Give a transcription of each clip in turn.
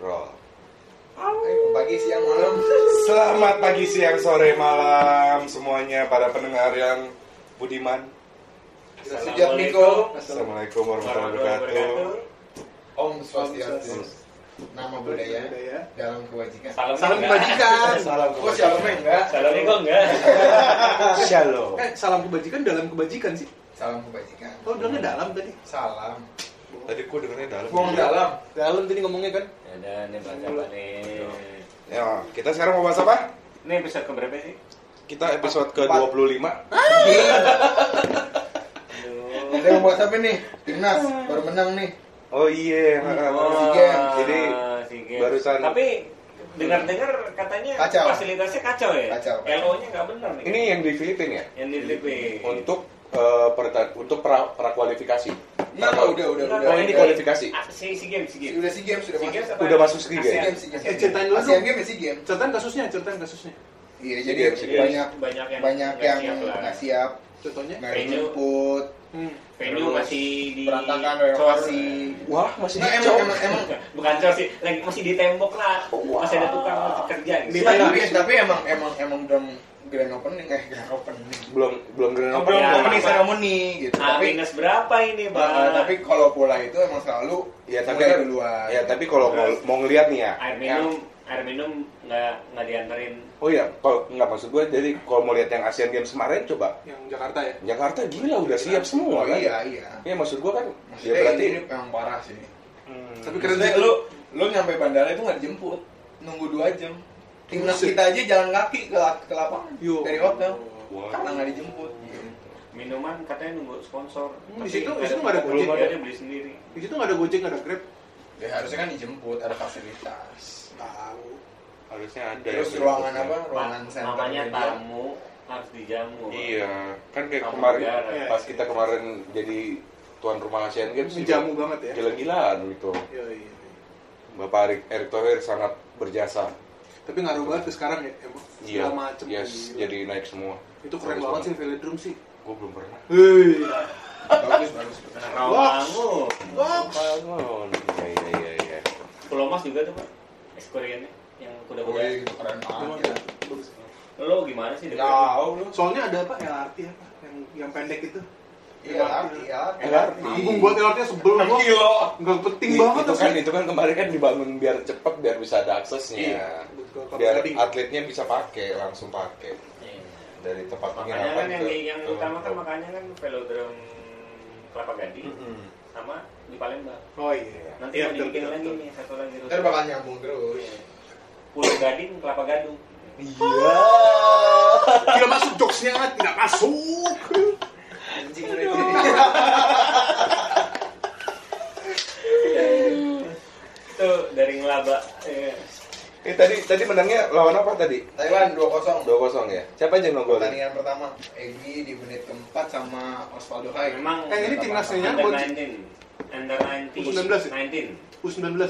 Roll. Eh, pagi siang malam. Selamat pagi, siang, sore, malam semuanya para pendengar yang budiman. Sejak Niko. Assalamualaikum warahmatullahi wabarakatuh. Om Swastiastu. Nama budaya dalam kewajiban. Salam, Salam enggak? kebajikan. Salam Oh, siapa enggak? Salam Niko enggak? Shalom. Eh, salam kebajikan dalam kebajikan sih. Salam kebajikan. Oh, bilangnya dalam tadi. Salam. Tadi gua dengernya dalam. Buang dalam. Dalam tadi ngomongnya kan. Ya bahas apa nih? Ya, kita sekarang mau bahas apa? Ini episode keberapa sih? Kita episode ke-25. Aduh. Kita mau bahas apa nih? Timnas baru menang nih. Oh iya. Oh. Jadi, SEA Games. barusan- Tapi dengar-dengar katanya Kacau. fasilitasnya kacau ya? Kacau, kacau. LO-nya nggak benar nih. Ini yang di Filipina ya? yang di Filipina. Untuk perta- untuk pra, prakualifikasi. Enggak, enggak, udah, udah, udah. Oh, ini kualifikasi. Ah, si si game, si game. Sudah si game sudah Si masuk. Games apa? Udah masuk SEA Games. Eh, ceritain dulu ASEAN dong. Games ya SEA Games. Ceritain kasusnya, ceritain kasusnya. Iya, jadi banyak banyak yang banyak yang nggak siap, Contohnya? nggak Venue. dijemput, Hmm. Venue masih di berantakan renovasi. Wah, masih Nah, dicop. emang, emang, emang bukan cor sih, lagi masih di tembok lah. Masih ada tukang kerja gitu. Di tapi, tapi emang emang emang belum grand opening eh grand opening belum belum grand belum opening. Ya, opening ceremony gitu Ah, tapi minus berapa ini, Bang? Nah, tapi kalau pola itu emang selalu Ya tapi kan, duluan. ya tapi kalau mau, mau ngeliat nih ya. air minum, air minum nggak nggak dianterin. Oh iya, kalau nggak maksud gue, jadi kalau mau lihat yang Asian Games kemarin coba Yang Jakarta ya. Jakarta gila udah siap semua Oh, kan? iya iya. Iya maksud gue kan, Maksudnya ya berarti. ini emang parah sih. Hmm. Tapi keren Maksudnya sih. lu lu nyampe bandara itu nggak dijemput, nunggu dua jam. Timnas Buset. kita aja jalan kaki ke, ke lapangan Yo. dari hotel Wah. karena nggak dijemput. Minuman katanya nunggu sponsor. Hmm, Tapi di situ- di situ nggak ada Gojek ada, ya? beli sendiri. Di situ nggak ada Gojek, nggak ada Grab. Ya harusnya kan dijemput, ada fasilitas. Tahu. harusnya ada. Terus ya, ruangan apa? Ruangan center. Namanya tamu harus dijamu. Iya, kan kayak Tamu kemarin negara. pas kita kemarin jadi tuan rumah Asian Games Menjamu banget ya. Gila-gilaan gitu. Iya, iya. Bapak Erick, Erick Thohir sangat berjasa. Tapi ngaruh banget ke sekarang ya. Emang Iya, segala macem. yes, Gila. jadi naik semua. Itu keren banget sih velodrome sih. Gue belum pernah. Hei. Bagus bagus. Rawangu. Bangun. Iya, iya, iya, iya. Pulau Mas juga tuh, Pak. Ekskoriannya yang kuda-kuda. iya, gitu keren banget. ya, bagus. Lo gimana sih? lu. Soalnya ada apa LRT apa yang yang pendek itu. Iya, iya. LRT. Nanggung buat LRT sebel gua. kilo. Enggak penting I- banget itu kan itu kan kemarin kan dibangun biar cepet biar bisa ada aksesnya. Iya, betul. Biar atletnya bisa pakai langsung pakai Iya. dari tempat Makanya kan yang, yang utama kan makanya kan velodrome Kelapa Gading Mm-mm. sama di Palembang. Oh iya. Nanti Iya, mau betul, dibikin betul, lagi betul. nih satu lagi. Ntar bakal nyambung terus. Iya. Pulau Gading, Kelapa Gadung. Iya. Tidak masuk jokesnya, tidak masuk. Anjing Itu dari ngelaba. Iya. Eh tadi tadi menangnya lawan apa tadi? Thailand 2-0. 2-0 ya. Siapa aja yang nongol? Pertandingan pertama Egi di menit keempat sama Osvaldo Hai. Memang Eh, ini timnasnya ya, under Bos? 19. Under 19. U19 ya? 19. U19 ya?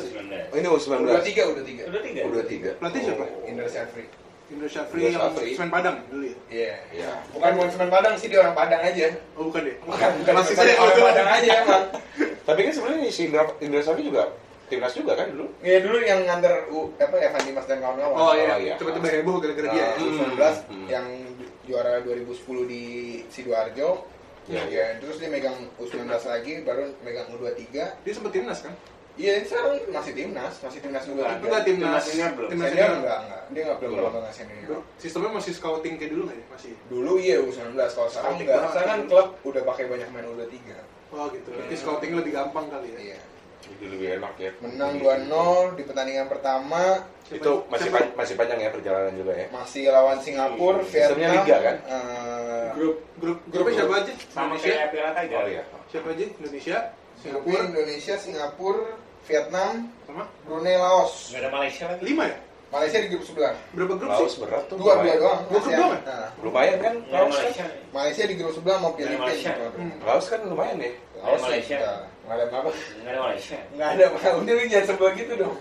19. Oh ini Udah U19. tiga, udah tiga. Udah tiga. Udah tiga. Pelatih siapa? Indra Syafri. Indra Syafri yang Syafri. Semen Padang dulu ya? Iya. Iya. Bukan bukan cuma Padang sih, dia orang Padang aja. Oh bukan deh. Bukan, bukan Masih saya orang Padang aja emang. Tapi kan sebenarnya si Indra Indra Safri juga timnas juga kan dulu. Iya dulu yang nganter U, apa Evan Dimas dan kawan-kawan. Oh Oh, iya, iya. tiba-tiba heboh gara-gara dia. Ya. Hmm. U19 yang ju- juara 2010 di Sidoarjo. Iya. Ya, terus dia megang U19 lagi, baru megang U23. Dia sempet timnas kan? Iya, sekarang masih timnas, masih timnas Itu U23. nggak timnas. Timnas senior belum? Timnas Senior senior. enggak, enggak. Dia enggak belum Belum. belum nggak senior. Sistemnya masih scouting kayak dulu nggak ya? Masih. Dulu iya U19, kalau sekarang enggak. Sekarang kan klub udah pakai banyak main U23. Oh gitu. Berarti Hmm. scouting lebih gampang kali ya. Iya. Jadi lebih enak ya. Menang 2-0 di pertandingan pertama Itu masih pan- masih panjang ya perjalanan juga ya. masih lawan Singapura, Sistemnya Vietnam. liga, kan? eh, Grup grup grupnya siapa aja? Sama Indonesia. kayak Piala Tiger. Oh iya. Siapa aja? Indonesia, Singapura, Indonesia, Singapura, Vietnam, sama Brunei, Laos. Nggak ada Malaysia lagi. lima ya? Malaysia di grup sebelah. Berapa grup Laos sih? berat tuh. Dua, dua doang. Dua grup doang ya? Nah, Lumayan kan? Nggak ada Laos kan? Malaysia. Malaysia di grup sebelah mau Filipina. Malaysia. gitu. Hmm. Laos kan lumayan ya. Laos Malaysia. Malaysia. Ngadep apa? Enggak ada Malaysia. Nggak ada. Udah lu jangan sebel gitu dong.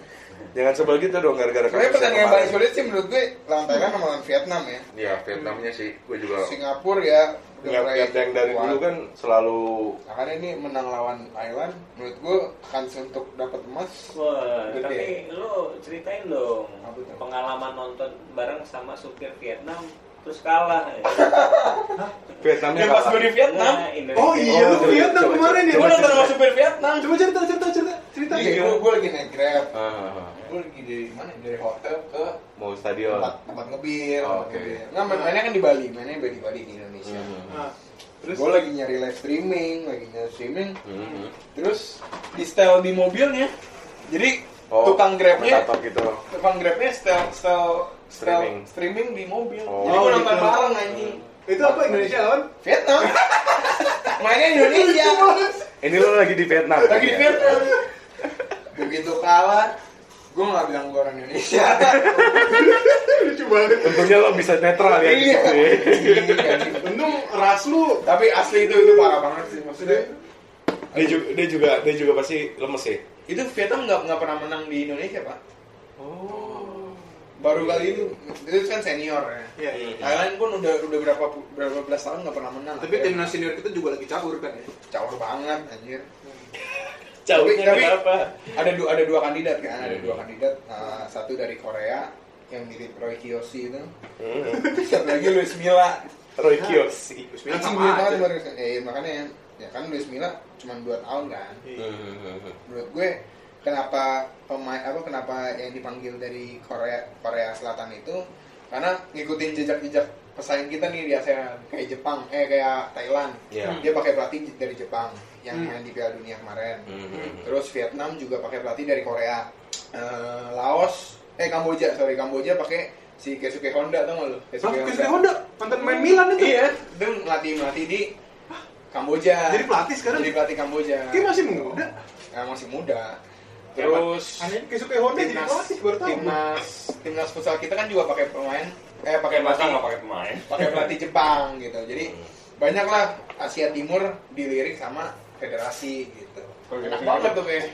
Jangan sebel gitu dong gara-gara Sebenarnya kasus pertandingan yang paling sulit sih menurut gue lawan Thailand sama lawan Vietnam ya. Iya, Vietnamnya sih gue juga Singapura ya ingat yang dari kuat. dulu kan selalu Nah, karena ini menang lawan Thailand, menurut gue kans untuk dapat emas Wah, Gede. tapi lu ceritain dong pengalaman nonton bareng sama supir Vietnam terus kalah. Vietnamnya Yang pas kalah. gue di Vietnam, Nah, Indonesia. Oh iya, lu coba- Vietnam coba- kemarin ya. gue coba- nonton sama supir Vietnam. Coba cerita, cerita, cerita, cerita. Iya, gue, gue lagi naik grab. Ah, ah, ah. Gue lagi dari mana? Dari hotel ke mau stadion. tempat tempat ngebir. Oh, oke. ngebir. Nggak, main- mainnya kan di Bali, mainnya di Bali di Indonesia. Mhm. Nah, terus Gue lagi nyari live streaming, lagi nyari streaming. Mhm. Terus di setel di mobilnya. Jadi Oh, tukang grabnya, gitu. tukang grabnya setel setel setel Streaming. streaming di mobil. Oh. Jadi gue Oh, nonton gitu. bareng anjing. itu apa Indonesia lawan? Vietnam. Mainnya Indonesia. Ini lo lagi di Vietnam. lagi di ya? Begitu kalah, gue nggak bilang gue orang Indonesia. Lucu banget. Untungnya lo bisa netral ya Iya. situ ya. Iya. Untung ras lu. Tapi asli itu itu parah banget sih maksudnya. Dia juga dia juga dia juga pasti lemes ya. Itu Vietnam nggak nggak pernah menang di Indonesia pak. Oh. Baru kali itu itu kan senior ya. Iya, iya. Thailand pun udah udah berapa berapa belas tahun nggak pernah menang. Tapi timnas senior kita juga lagi caur kan ya. caur banget anjir. Jauhnya Tapi- kenapa? Ada dua ada dua kandidat kan, ada dua kandidat. Uh, satu dari Korea yang mirip Roy Kiyoshi itu. Mhm. Satu lagi Luis Milla. Roy Kiyoshi. Bismillah Anjing sama banget aja. Luis- eh, makanya ya kan Luis Milla cuma 2 tahun kan. Iya. Mhm. Menurut gue kenapa pemain apa kenapa yang dipanggil dari Korea Korea Selatan itu karena ngikutin jejak-jejak pesaing kita nih di ASEAN kayak Jepang eh kayak Thailand Iya. dia pakai pelatih dari Jepang yang Hmm. main di Piala Dunia kemarin Mhm. terus Vietnam juga pakai pelatih dari Korea Eh, Laos eh Kamboja sorry Kamboja pakai si Keisuke Honda tau gak lu Lah, Kesuke Honda mantan main Milan itu. iya dia melatih melatih di Kamboja Jadi pelatih sekarang. jadi pelatih Kamboja Dia masih muda. Ya, masih muda. Terus jadi timnas pelatih baru tahu. timnas timnas futsal kita kan juga pakai pemain eh pakai pelatih nggak pakai pemain. pakai pelatih Jepang gitu. Jadi banyak lah Asia Timur dilirik sama federasi gitu. Enak banget tuh kayak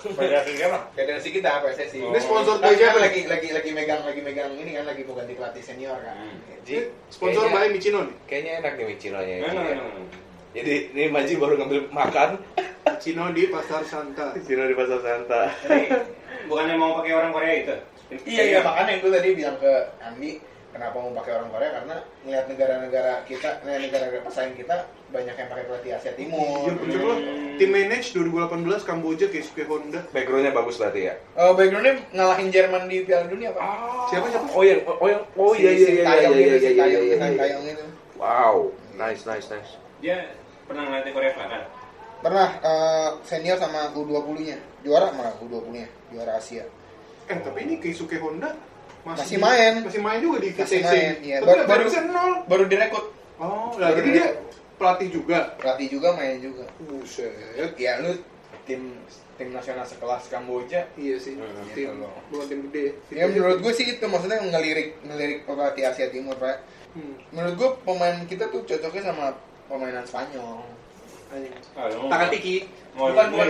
Federasi apa? federasi kita PSSI. Oh. Ini sponsor Kan tuh kan lagi lagi lagi megang lagi megang ini kan lagi mau ganti pelatih senior kan. Hmm. Ji, Sponsor kayaknya- by Michino nih. Kayaknya enak nih Michino-nya. Nah, Ji, nah, ya. nah, nah. Jadi ini Maji baru ngambil makan Michino di Pasar Santa. Michino di Pasar Santa. Tapi bukannya mau pakai orang Korea itu? Iya iya makanya gue tadi bilang ke Andi kenapa mau pakai orang Korea karena ngeliat negara-negara kita, eh, negara-negara pesaing kita banyak yang pakai pelatih Asia Timur. Iya bener lah. Tim manage 2018 Kamboja Kesuke Honda. Backgroundnya bagus berarti ya. Oh, backgroundnya ngalahin Jerman di Piala Dunia pak. Siapa siapa? Oh yang oh yang oh iya iya si iya iya itu, iya si iya iya, itu, iya. Itu. Wow, nice nice nice. Dia pernah ngelatih Korea Selatan. Pernah eh, senior sama U20-nya. Juara malah U20-nya, juara Asia. Eh tapi ini Keisuke Honda Masih main. Masih main juga di Masih VTC. main, iya. Tapi Baru- baru baru- nol. Baru direkrut. Oh, lah jadi dia pelatih juga. Pelatih juga main juga. Buset. Ya lu tim tim nasional sekelas Kamboja Iya sih. Hmm, Tim gitu bukan tim gede. Ya menurut gue sih itu maksudnya ngelirik ngelirik pelatih Asia Timur pak. Hmm. Menurut gue pemain kita tuh cocoknya sama pemainan Spanyol. Takatiki. Bukan, bukan, bukan.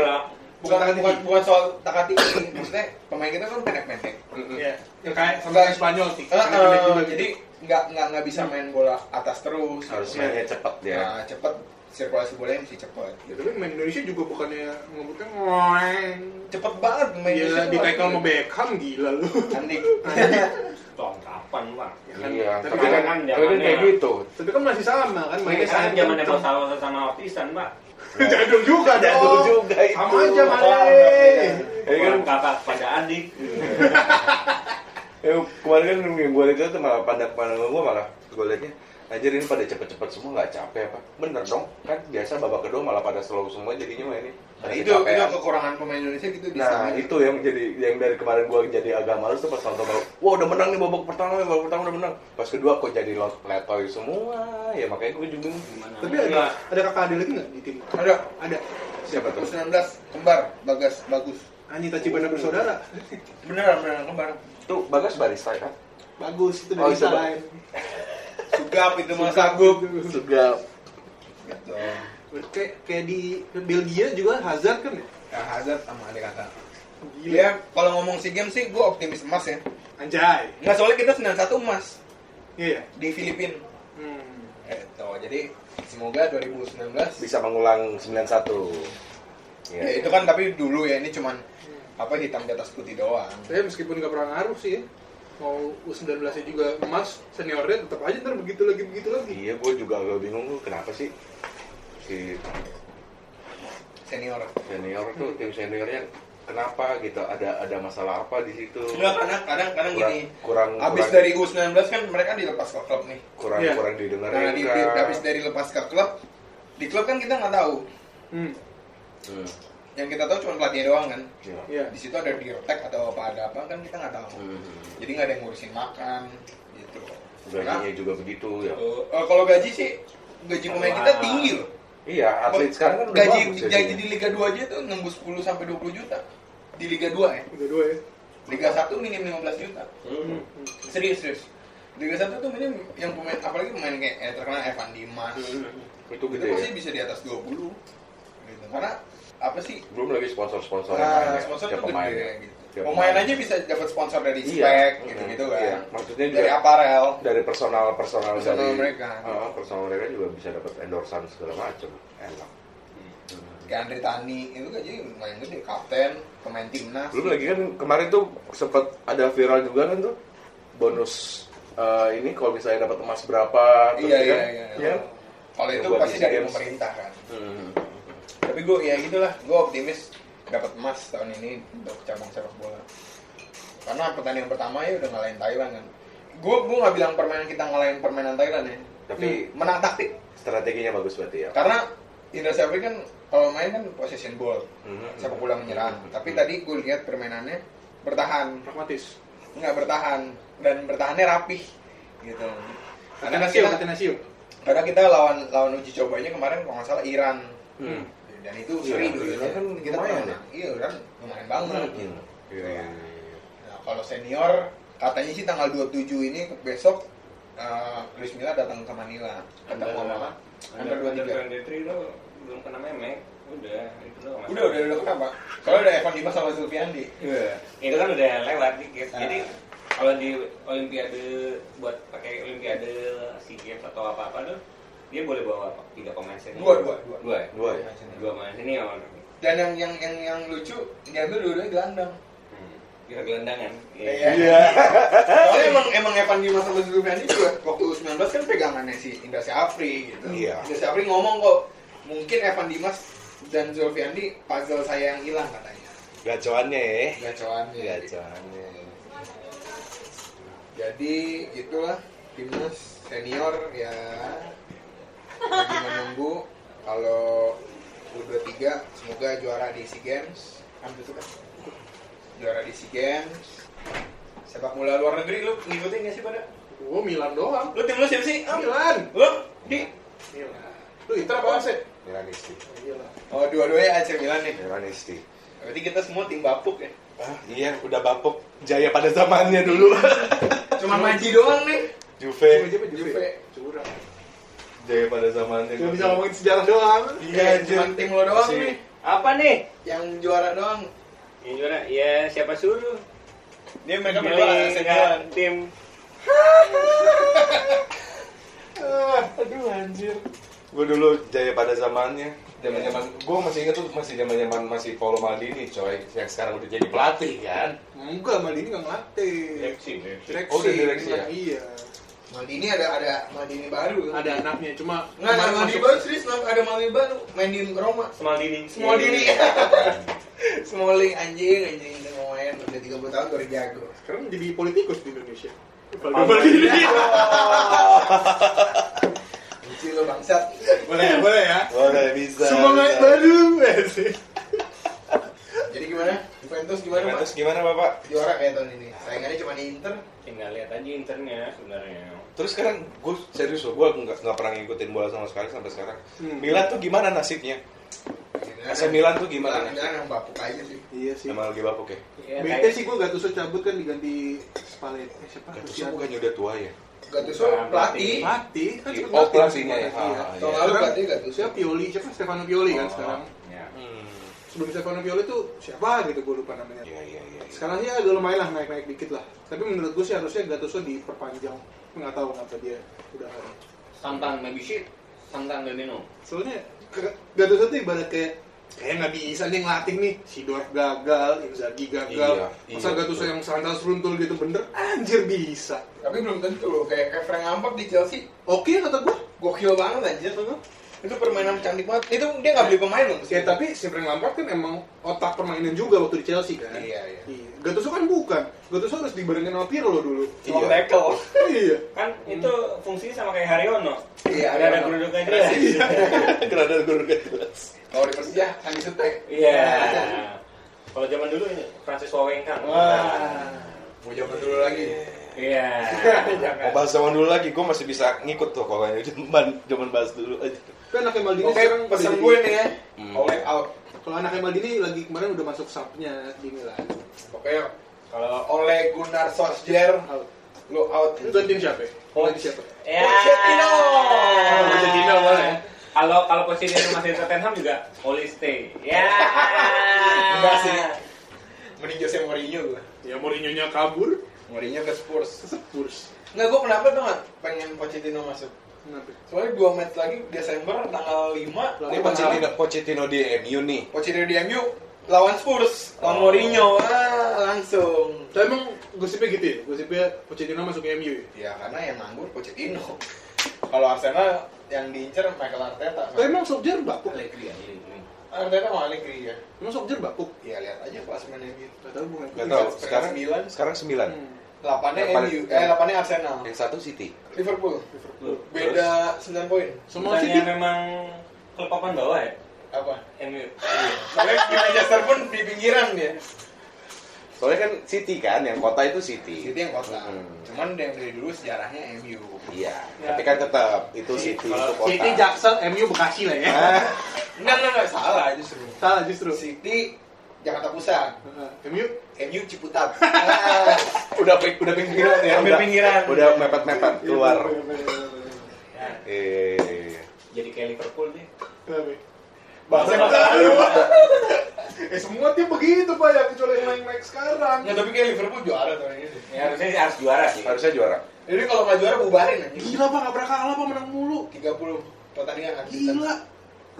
Bukan Takatiki. bukan, soal takatiki, maksudnya pemain kita kan pendek-pendek. Iya. Yang kayak sama Spanyol sih. Jadi nggak nggak nggak bisa main bola atas terus. Harus mainnya cepet ya. Nah, cepet sirkulasi bolanya mesti cepet. Ya, tapi main Indonesia juga bukannya ngomongnya ngoeng. Cepet banget main Gila, Indonesia di tuh. tackle sama Beckham gila lu. Andik. tahun kapan pak? Iya, Tapi tapi kan kan tapi kan kayak gitu. Tapi kan masih sama kan mainnya Ini kan zamannya. Bos Alonso sama Otisan pak. Jadul juga Jadul dong. juga itu. Sama aja Mane. Ya kan kakak pada adik. Ya, kemarin kan yang gue lihat itu malah pandang pandang gue malah gue liatnya Ini pada cepet-cepet semua nggak capek apa? Bener dong, kan biasa babak kedua malah pada slow semua jadinya mah ini. Nah, itu itu kekurangan pemain Indonesia gitu Nah itu yang jadi yang dari kemarin gue jadi agak males tuh pas nonton baru, wah udah menang nih babak pertama, babak pertama udah menang. Pas kedua kok jadi lot letoy semua, ya makanya gue juga Gimana? Tapi ada ada kakak ada lagi nggak di tim? Ada Ada. siapa tuh? 19 kembar bagas bagus. Anita Cibana bersaudara. Beneran beneran kembar. Tuh Bagas barista kan? Bagus itu Oh, dari Bang. lain. Sugap itu mah sagup. Juga Gitu. Kayak kayak di Belgia juga Hazard kan ya? Nah, Hazard sama ada kata. Gila. Ya, kalau ngomong SEA Games sih gue optimis emas ya. Anjay. Nggak soalnya kita 91 emas Iya. di Filipina. Hmm. Itu, jadi semoga 2019 Bisa mengulang 91. Ya, Iya. itu kan tapi dulu ya ini cuman apa hitam di atas putih doang. Saya meskipun nggak pernah ngaruh sih ya. Mau U19 nya juga emas, seniornya tetap aja ntar begitu lagi begitu lagi. Iya, gue juga agak bingung tuh kenapa sih si Senior. senior tuh tim seniornya kenapa gitu ada ada masalah apa di situ Enggak, kadang kadang kadang kurang gini. kurang Abis kurang, dari U19 kan mereka dilepas ke klub nih. kurang Iya. kurang didengar Nah, di, di, abis dari lepas ke klub, di klub kan kita nggak tahu. Hmm. hmm. Yang kita tahu cuma pelatih doang kan. iya. Iya. Di situ ada dirtek atau apa ada apa kan kita nggak tahu. Hmm. Jadi nggak ada yang ngurusin makan gitu. gajinya juga begitu ya Eh, kalau gaji sih gaji pemain kita tinggi loh. iya atlet sekarang kan udah gaji bagus gaji di Liga 2 aja tuh nembus 10 sampai 20 juta. Di Liga 2 ya. Udah dua ya. Liga 1 minim 15 juta. Hmm. Serius, serius. Liga 1 tuh minim yang pemain apalagi pemain kayak eh, terkenal Evan Dimas. itu Itu gede pasti ya bisa di atas 20. Gitu. Karena apa sih? belum lagi sponsor sponsor Nah, sponsor tiap tuh pemain gede ya. gitu. Tiap Pemain aja bisa dapat sponsor dari Iya. spek Mm, gitu-gitu kan. iya. Maksudnya juga dari aparel. dari personal personal Personal dari mereka. Ah, personal mereka juga bisa dapat endorsan segala macam enak Kayak Andre Tani itu kan jadi lumayan gede, kapten, pemain timnas. belum lagi kan kemarin tuh sempat ada viral juga kan tuh bonus eh, ini kalau misalnya dapat emas berapa Iya, ya iya, kan? iya. Iya. Kalau itu pasti dari Games. pemerintah kan. Hmm. Tapi gue ya gitulah, gue optimis dapat emas tahun ini untuk cabang sepak bola. Karena pertandingan pertama ya udah ngalahin Thailand kan. Gue gue nggak bilang permainan kita ngalahin permainan Thailand ya. Tapi- menang taktik. strateginya bagus berarti ya Karena Indra Syafri kan kalau main kan possession ball, Hmm. sepak bola menyerang. Hmm. Tapi tadi gue lihat permainannya bertahan, Pragmatis. nggak bertahan dan bertahannya rapih gitu. Karena kita, karena kita lawan lawan uji cobanya kemarin kalau nggak salah Iran Hmm. Dan itu Iya, seri dulu Iran kan kita lumayan pernah menang. iya Iran lumayan banget Hmm. Iya, iya, iya. nah, kalau senior katanya sih tanggal 27 ini besok eh, Luis Milla datang ke Manila ketemu sama under 23 23 lo belum kena memek. Udah, itu doang. udah udah udah kenapa kalau udah Evan Dimas sama Zulfiandi Iya. Itu kan udah lewat dikit. Ah. Jadi kalau di Olimpiade buat pakai Olimpiade SEA Games atau apa-apa tuh dia boleh bawa tiga pemain senior. Dua, dua, dua. Dua ya? Dua ya? Dua pemain senior. dan yang yang yang yang lucu diambil dua-duanya gelandang Hmm. Kira gelandangan. Iya. Soalnya emang emang Evan Dimas sama Zulfiandi juga waktu U19 kan pegangannya si Indra Syafri gitu. Iya. Indra Syafri ngomong kok mungkin Evan Dimas dan Zulfiandi puzzle saya yang hilang katanya. gacoannya ya Gacoannya. gacoannya Jadi itulah timnas senior ya lagi menunggu kalau U23 semoga juara di SEA Games. Kan itu kan. Juara di SEA Games. Sepak bola luar negeri lu ngikutin gak sih pada? Oh, Milan doang. Lu tim lu siapa sih? Ah, Milan. Lu? Di? Milan. Lu Inter apa sih? Milanisti Gila. Oh, dua-duanya AC Milan nih. Milanisti Berarti kita semua tim bapuk ya. ah iya udah bapuk jaya pada zamannya dulu Cuma Maji doang nih. Juve Juve, Juve. Juve. Curang. Jaya pada zamannya Cuma bisa ngomongin sejarah doang. iya anjir. cuma tim lo doang nih. Apa nih? Yang juara doang. Yang juara ya siapa suruh? Dia mereka berdua Milan. tim Ah, aduh anjir gue dulu jaya pada zamannya zaman zaman gue masih inget tuh masih zaman zaman masih Paulo Maldini coy yang sekarang udah jadi pelatih kan Enggak, Maldini nggak ngelatih. direksi, direksi. Direksi. Oh, udah direksi ya? Iya. Maldini ada ada Maldini baru. Ada anaknya, cuma Nggak ada Maldini masuk- baru serius ada Maldini baru main di Roma. Smaldini. Smaldini. Smalling anjing anjing udah mau main udah 30 tahun baru jago. Sekarang jadi politikus di Indonesia. Maldini. Lucu lo bangsat. boleh, boleh ya. boleh bisa Semangat baru. Jadi gimana? Juventus gimana, Pak? Juventus gimana bapak Juara kayak tahun ini. Saingannya cuma di Inter. Tinggal lihat aja internya sebenarnya. terus sekarang gue serius loh gue nggak nggak pernah ngikutin bola sama sekali sampai sekarang Hmm. Milan tuh gimana nasibnya AC Milan tuh gimana Milan, yang bapuk aja sih. Iya sih. emang lagi bapuk ya Ya, Bete sih gue Gattuso cabut kan diganti Spalletti. Eh, siapa? Gattuso bukannya udah tua ya Gattuso Bukan pelatih. Pelatih kan Iya, oh, mati. pelatihnya ya. Iya. Ah, Tahun iya. lalu pelatih Gattuso. Siapa Pioli? Siapa Stefano Pioli kan Oh. sekarang? Ya. Sebelum Stefano Pioli tuh siapa gitu gue lupa namanya. Iya, iya, iya. Sekarang sih agak lumayan lah naik-naik dikit lah. Tapi menurut gue sih harusnya Gattuso diperpanjang. Nggak tahu kenapa dia udah Sometimes maybe shit, sometimes maybe no. Soalnya Gattuso tuh ibarat kayak kayak nggak bisa nih ngelatih nih Sidorf gagal, Inzaghi gagal, Iya, masa iya, Gattuso yang santai seruntul gitu bener, anjir bisa. Tapi belum tentu loh, kayak, kayak Frank Lampard di Chelsea Oke kata gue. gokil banget anjir. Itu permainan cantik banget. Itu dia nggak beli pemain loh. Ya tapi si Frank Lampard kan emang otak permainan juga waktu di Chelsea kan. Iya, iya. Gattuso kan bukan. Gattuso harus dibandingin sama Pirlo dulu. Iya. tackle. iya. Kan itu fungsinya sama kayak Haryono. Iya, Ada ada geruduknya jelas. Gerada guru gak jelas. Kalau di Persija, Andi Sutek. Iya. Kalau zaman dulu ini Francis Wawengkang. Wah. Mau zaman dulu lagi. Iya. Mau bahas zaman dulu lagi, gue masih bisa ngikut tuh kalau yang zaman zaman bahas dulu aja. Tapi anaknya Maldini Oke, sekarang pesan gue nih ya. Hmm. Oleh out. Kalau anaknya Maldini lagi kemarin udah masuk subnya di Milan. Pokoknya kalau oleh Gunnar Solskjaer Out. lu out. Itu gantiin siapa? Ganti siapa? Ya. Pochettino. Oh, Pochettino boleh. Kalau kalau Pochettino masih Tottenham juga Oli stay. Ya. Enggak sih. Mending Jose Mourinho gue. Ya Mourinho-nya kabur, Mourinho ke Spurs. Spurs. Nggak, gue kenapa tuh nggak pengen Pochettino masuk? Soalnya dua match lagi Desember tanggal 5 Ini Pochettino, Pochettino di MU nih. Pochettino di MU lawan Spurs, lawan Oh. Mourinho ah, langsung. Tapi emang gosipnya gitu ya? Gosipnya Pochettino masuk ke MU ya? Ya karena yang nganggur Pochettino. Kalau Arsenal yang diincer Michael Arteta. Tapi emang Solskjaer bapuk? Allegri ya. Arteta mau Allegri ya. Emang Solskjaer bapuk? Ya lihat aja klasemennya gitu. Gak tau gue Gak tau, Peringkat sekarang sembilan. sekarang sembilan. Hmm. 8-nya Yang paling- MU, eh 8-nya Arsenal. Yang satu City. Liverpool. Loh, Beda 9 poin. Semua City memang klub papan bawah ya? Apa? MU. Soalnya di Manchester pun di pinggiran dia. Soalnya kan City kan, yang kota itu City. City yang kota. Hmm. Cuman yang dari dulu sejarahnya MU. Iya, Ya. tapi kan tetap itu City itu kota. City, Jaksel, MU, Bekasi lah ya Ah, Enggak, enggak, enggak, salah justru. Salah justru City Jakarta Pusat. Heeh. MU MU Ciputat. Ah, udah udah pinggiran ya, udah pinggiran. Udah mepet-mepet keluar. Iya. Ya, Eh, jadi kayak Liverpool nih. Bahasa lalu. Eh semua tim begitu pak ya kecuali yang main main sekarang. Nggak, tapi kayak Liverpool juara tahun ini. Ya harusnya sih harus juara sih. harusnya juara. Jadi kalau nggak juara bubarin aja. Gila pak nggak pernah kalah pak menang mulu. 30 pertandingan. Gila.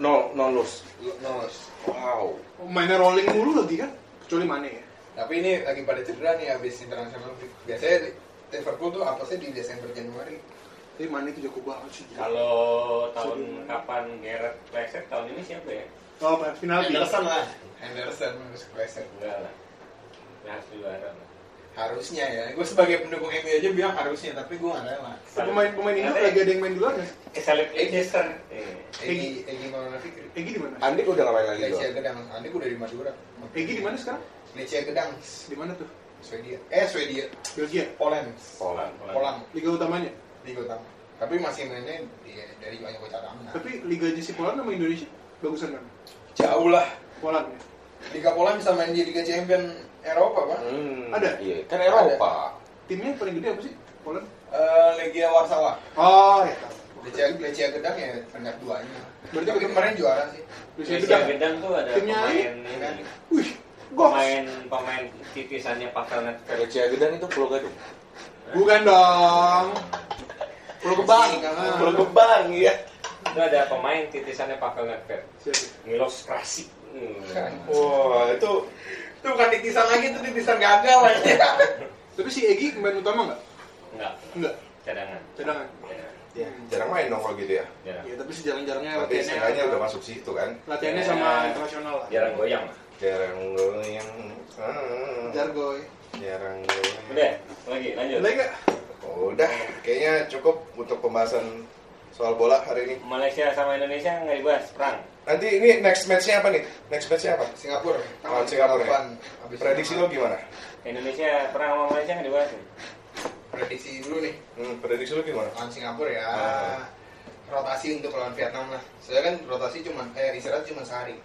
Nol, nol lose. Nos. Wow. Mainnya rolling mulu lagi kan. Kecuali mana ya? Tapi ini lagi pada cedera nih habis internasional. Biasanya Liverpool tuh apesnya di Desember Januari. Tapi mana itu jago banget sih. Kalau tahun kapan Gareth Bale tahun ini siapa ya? Oh final Henderson lah. Henderson kepleset. Enggak lah. Harus juara. lah. Harusnya ya. Gue sebagai pendukung MU aja bilang harusnya, tapi gue nggak rela. Pemain pemain Indo Ada- lagi ada yang main di luar nggak? sih? Eh, Salib Leicester. Eh, Egi, Egi Maulana Fikri. Egi di mana? Andik udah ngapain lagi Lecia? Gedang. Andi gue dari Madura. Egi di mana sekarang? Lecia Gedang. Di mana tuh? Swedia. Eh Swedia. Belgia. Poland. Poland. Poland. Liga utamanya. Liga utama. Tapi masih mainnya di, dari banyak cadangan. Tapi Liga JC Poland sama Indonesia bagusan mana? Jauh lah. Poland ya. Liga Poland bisa main di Liga Champion Eropa, Pak. Hmm, Ada? Iya, kan Eropa. Timnya yang paling gede apa sih? Poland? Eh, Legia Warsawa. Oh ya. Lecia, Lecia Gedang ya peringkat duanya. Berarti Tapi kemarin juara sih. Lucia Leicester Gedang. Gedang tuh ada Timnya pemain ini, ini. Wih. Pemain pemain titisannya Netflix. Recia Gedang itu Pulau Gadung. Bukan dong. Pulau Gebang. Pulau Gebang, iya. Itu ada pemain titisannya Netflix. Siapa? Milos Krasik. Hmm. Wah, itu Itu bukan titisan lagi, itu titisan gagal aja. Tapi si Egi pemain utama nggak? Enggak, Enggak. cadangan. Cadangan. Ya, ya, jarang main dong kalau gitu ya. jarang. Ya tapi sejarang-jarangnya Tapi setengahnya udah masuk situ kan. latihannya Ya. sama internasional lah. Jarang goyang lah. Jarang goyang. Ah, Jargoy. Jarang goyang. Udah, lagi lanjut. Nggak? Udah, kayaknya cukup untuk pembahasan soal bola hari ini. Malaysia sama Indonesia nggak dibahas perang. Nanti ini next match-nya apa nih? Next match-nya apa? Singapura. Lawan Singapura ya? 8. Habis Prediksi lo gimana? Indonesia perang sama Malaysia nggak dibahas. nih? Prediksi dulu nih. Hmm, prediksi lo gimana? Lawan Singapura ya. Ah. Rotasi untuk lawan Vietnam lah. Saya kan rotasi cuma eh istirahat cuma sehari.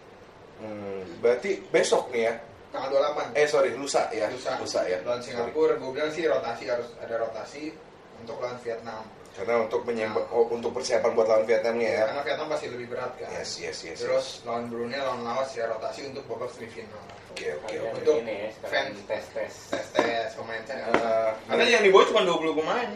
Hmm, berarti besok nih ya? Tanggal 28. Eh sorry, lusa ya? lusa, lusa ya. lawan Singapura gue bilang sih rotasi harus ada rotasi untuk lawan Vietnam. Karena untuk menyembah oh, untuk persiapan buat lawan Vietnamnya ya. Karena Vietnam pasti lebih berat kan. Yes, yes, yes. Terus lawan Brunei, lawan Laos ya rotasi untuk babak semifinal. Oke, oke, Kalian oke. Untuk ini ya, fans. tes tes. Tes tes pemain cadangan. Karena yang dibawa cuma 20 pemain.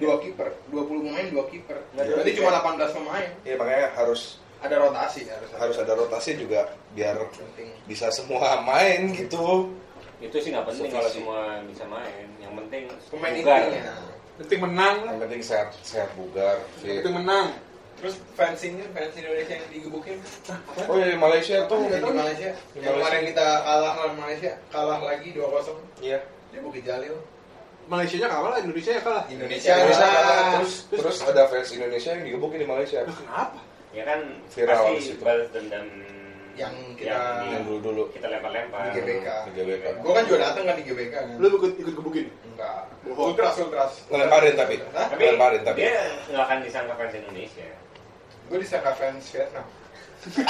Dua kiper, 20 pemain, dua kiper. Ada Berarti cuma 18 pemain. Iya makanya harus Ada rotasi harus. harus ada rotasi juga biar penting. bisa semua main gitu. Itu sih nggak penting kalau semua bisa main. Yang penting Pemain bugar. intinya. penting menang Yang penting sehat sehat bugar. yang fit. penting menang Terus fans ini, fans Indonesia yang digebukin Oh iya Malaysia tuh. yang di Malaysia. Di Yang Malaysia. kemarin kita kalah lawan Malaysia, kalah lagi 2-0 Iya. di Bukit Jalil. Malaysia nya kalah Indonesia ya kalah Indonesia Indonesia kalah. terus terus ada fans Indonesia yang digebukin di Malaysia. Kenapa Ya kan Viral di pasti balas dendam Yang kita- yang, Yang dulu dulu. kita lempar-lempar. Di GBK. Di GBK. Gue kan juga datang kan di GBK kan. lu ikut ikut gebukin Enggak. Bohong. Ultras ultras. Ngelemparin tapi. Hah? Tapi Ngelemparin tapi. dia nggak akan disangka fans Indonesia. Gue disangka fans Vietnam.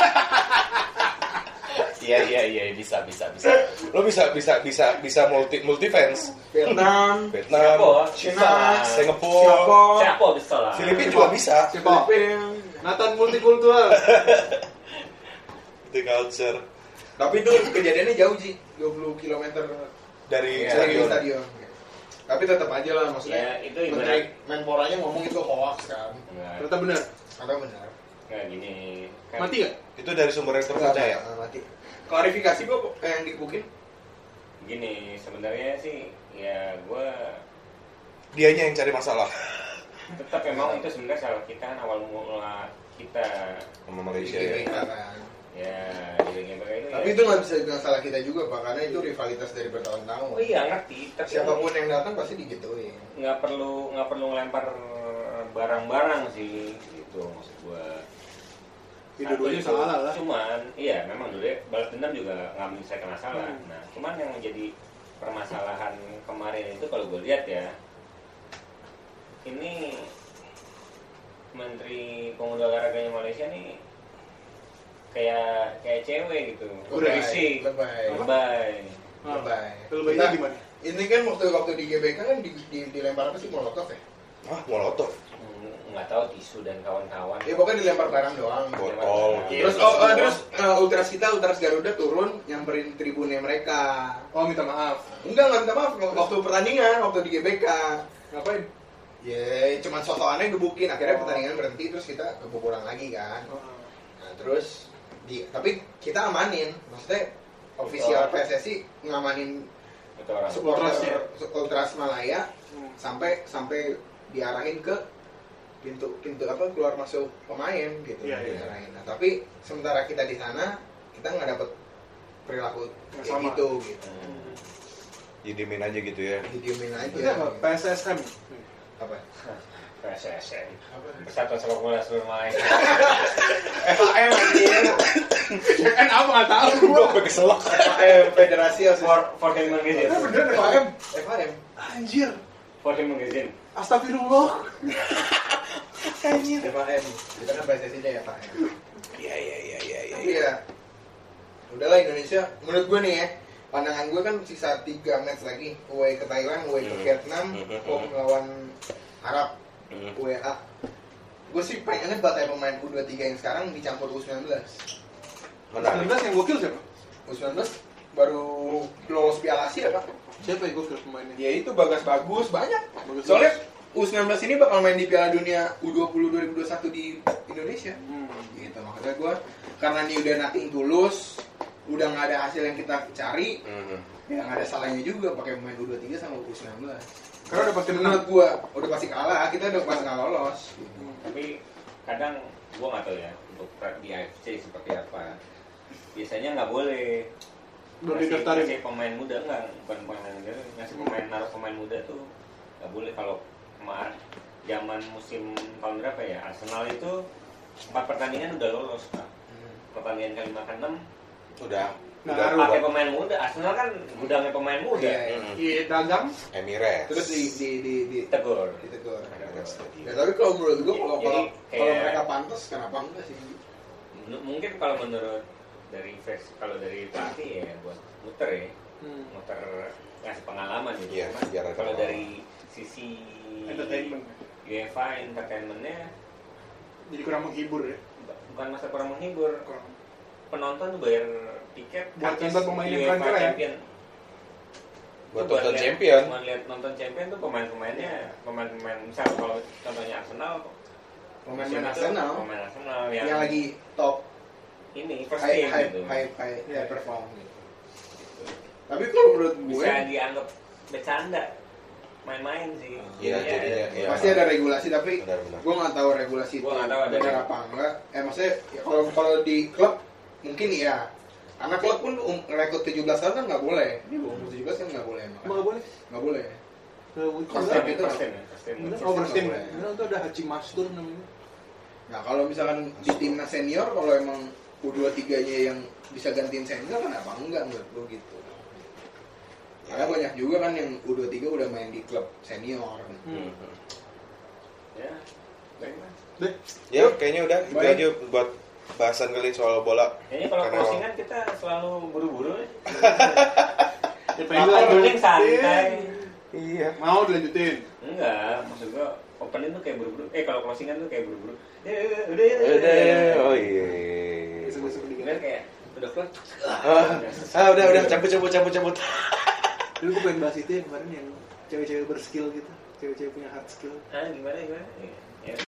Iya iya iya bisa bisa bisa. Lo bisa bisa bisa bisa multi multi fans. Vietnam. Vietnam, Cina, Singapura, Singapura, Siapa bisa lah. Filipina juga bisa. siapa Filipina. Nathan multikultural The culture Tapi itu kejadiannya jauh sih, 20 km dari Iya, dari stadion. stadion. Tapi tetap aja lah maksudnya. Ya, itu Menteri ibarat- Menporanya ngomong itu hoax kan. Nggak, ternyata benar Atau benar? nggak gini. Kan, mati gak Itu dari sumber yang terpercaya. Mati. Klarifikasi gue yang digebukin Gini, sebenarnya sih ya gue Dianya yang cari masalah tetap memang itu sebenarnya salah kita kan awal mula kita sama Malaysia ya. kan. Ya itu Tapi itu nggak bisa dibilang salah kita juga pak, karena itu rivalitas dari bertahun-tahun. Oh iya ngerti, tapi Siapa pun yang datang pasti digituin. nggak perlu nggak perlu ngelempar barang-barang sih gitu maksud gua itu, salah lah. cuman iya memang dulu ya balas dendam juga nggak menyelesaikan masalah Hmm. nah cuman yang menjadi permasalahan kemarin itu kalau gue lihat ya ini Menteri Pemuda Olahraganya Malaysia nih kayak kayak cewek gitu Udah, berisik lebay. lebay Lebay. Lebaynya Kita- gimana Ini kan waktu waktu di GBK kan di, di, dilempar apa sih molotov ya? Ah, molotov. Hmm, nggak tahu tisu dan kawan-kawan Ya pokoknya dilempar barang doang. Botol. Iya, Terus oh, oh, terus uh, ultras kita ultras Garuda turun nyamperin tribunnya mereka. oh minta maaf Enggak, enggak minta maaf waktu pertandingan, waktu di GBK. ngapain Ya, cuman sotoannya gebukin. Akhirnya pertandingan berhenti terus kita kebobolan lagi kan. Nah, terus di tapi kita amanin. Maksudnya official PSSI ngamanin itu supporter Ultras ya? Ultras Malaya Hmm. sampai sampai diarahin ke pintu pintu apa keluar masuk pemain gitu iya. diarahin. Nah, tapi sementara kita di sana kita nggak dapet perilaku Yang kayak sama. gitu gitu. Hmm. Didiemin aja gitu ya. Didiemin aja. Ini apa? PSSM Apa? PSSN Persatuan Sepak Bola Seluruh Malaysia FAM anjir. kan apa nggak tahu Gue sampai keselak. FAM Federasi for for him magazine Eh, bener FAM FAM. anjir for him magazine astagfirullah FAM. Kita kan PSSI nya ya FAM. Iya iya iya iya iya. Ya udahlah Indonesia menurut gue nih ya pandangan gue kan sisa 3 match lagi away ke Thailand, away ke Hmm. Vietnam, Hmm. home lawan Arab, Hmm. UEA gue sih pengennya batai pemain U23 yang sekarang dicampur U19 Menarik. 19 yang gokil siapa U19 baru lolos Piala Asia pak siapa yang gokil pemainnya ya itu bagas bagus banyak Bagus. soalnya U19 ini bakal main di Piala Dunia U20 2021 di Indonesia Hmm. gitu makanya gue karena ini udah nothing tulus udah nggak ada hasil yang kita cari Mhm. ya nggak ada salahnya juga pakai pemain U23 sama U19 karena udah pasti menang. Menurut gua udah pasti kalah kita udah pasti nggak lolos. Tapi kadang gua nggak tahu ya untuk di AFC seperti apa. Biasanya nggak boleh. Belum ngasih, didaftarin. ngasih pemain muda enggak bukan pemain muda ngasih pemain naruh pemain muda tuh nggak boleh. Kalau kemarin zaman musim tahun berapa ya? Arsenal itu empat pertandingan udah lolos pak. Pertandingan kelima ke enam Udah. Nah, Udah pakai pemain muda. Arsenal kan gudangnya pemain muda. Iya, Mhm. iya dagang. Emirates. terus di di di, di tegur ditegur. Emirates. Tadi. ya tapi kalau menurut gua kalau kalau mereka pantas kenapa enggak sih? M- mungkin kalau menurut dari vers kalau dari pelatih ya buat muter ya. Hmm. muter ngasih pengalaman gitu. Iya, ada kalau pengalaman. dari sisi entertainment. UEFA entertainmentnya jadi kurang menghibur ya? bukan masa kurang menghibur. Kurang. Penonton tuh bayar tiket Buat nonton pemain yang UEFA keren-keren. Champion. Buat Itu nonton champion. Buat lihat nonton champion tuh pemain-pemainnya pemain-pemain misal kalau contohnya Arsenal pemain musim itu Arsenal pemain Arsenal yang, yang lagi top ini first high team high gitu. high high, Iya. high perform gitu. Tapi kalau menurut gue bisa dianggap bercanda main-main sih Iya, jadinya, iya. pasti ada regulasi tapi gue nggak tahu regulasi itu Gua nggak tahu ada benar apa enggak. Eh maksudnya ya kalau kalau di klub mungkin iya. Karena klub pun um, rekrut 17 tahun kan nggak boleh. Di bawah umur 17 kan nggak boleh. emang nggak boleh Nggak boleh. Team, itu first team ya, first team. Bener, First oh team first team nggak boleh. Bener, itu ada Haji Mastur namanya Nah kalau misalkan di timnas senior kalau emang U23-nya yang bisa gantiin senior kan apa enggak menurut gue gitu. Karena banyak juga kan yang U23 udah main di klub senior. hmm. ya baik Mas. deh Ya, kayaknya udah itu aja buat bahasan kali soal bola. kayaknya kalau Karena- closingan kita selalu buru-buru ya. ya Apa yang santai Iya. mau dilanjutin enggak maksud gua opening tuh kayak buru-buru eh kalau closingan tuh kayak buru-buru ya ya, ya, udah ya Udah, oh iya. Besok-besok dikit. Gimana kayak udah keluar Ah, ah, udah udah cabut cabut cabut cabut. dulu gue pengen bahas itu yang kemarin yang cewek-cewek berskill gitu cewek-cewek punya hard skill ah gimana gimana ya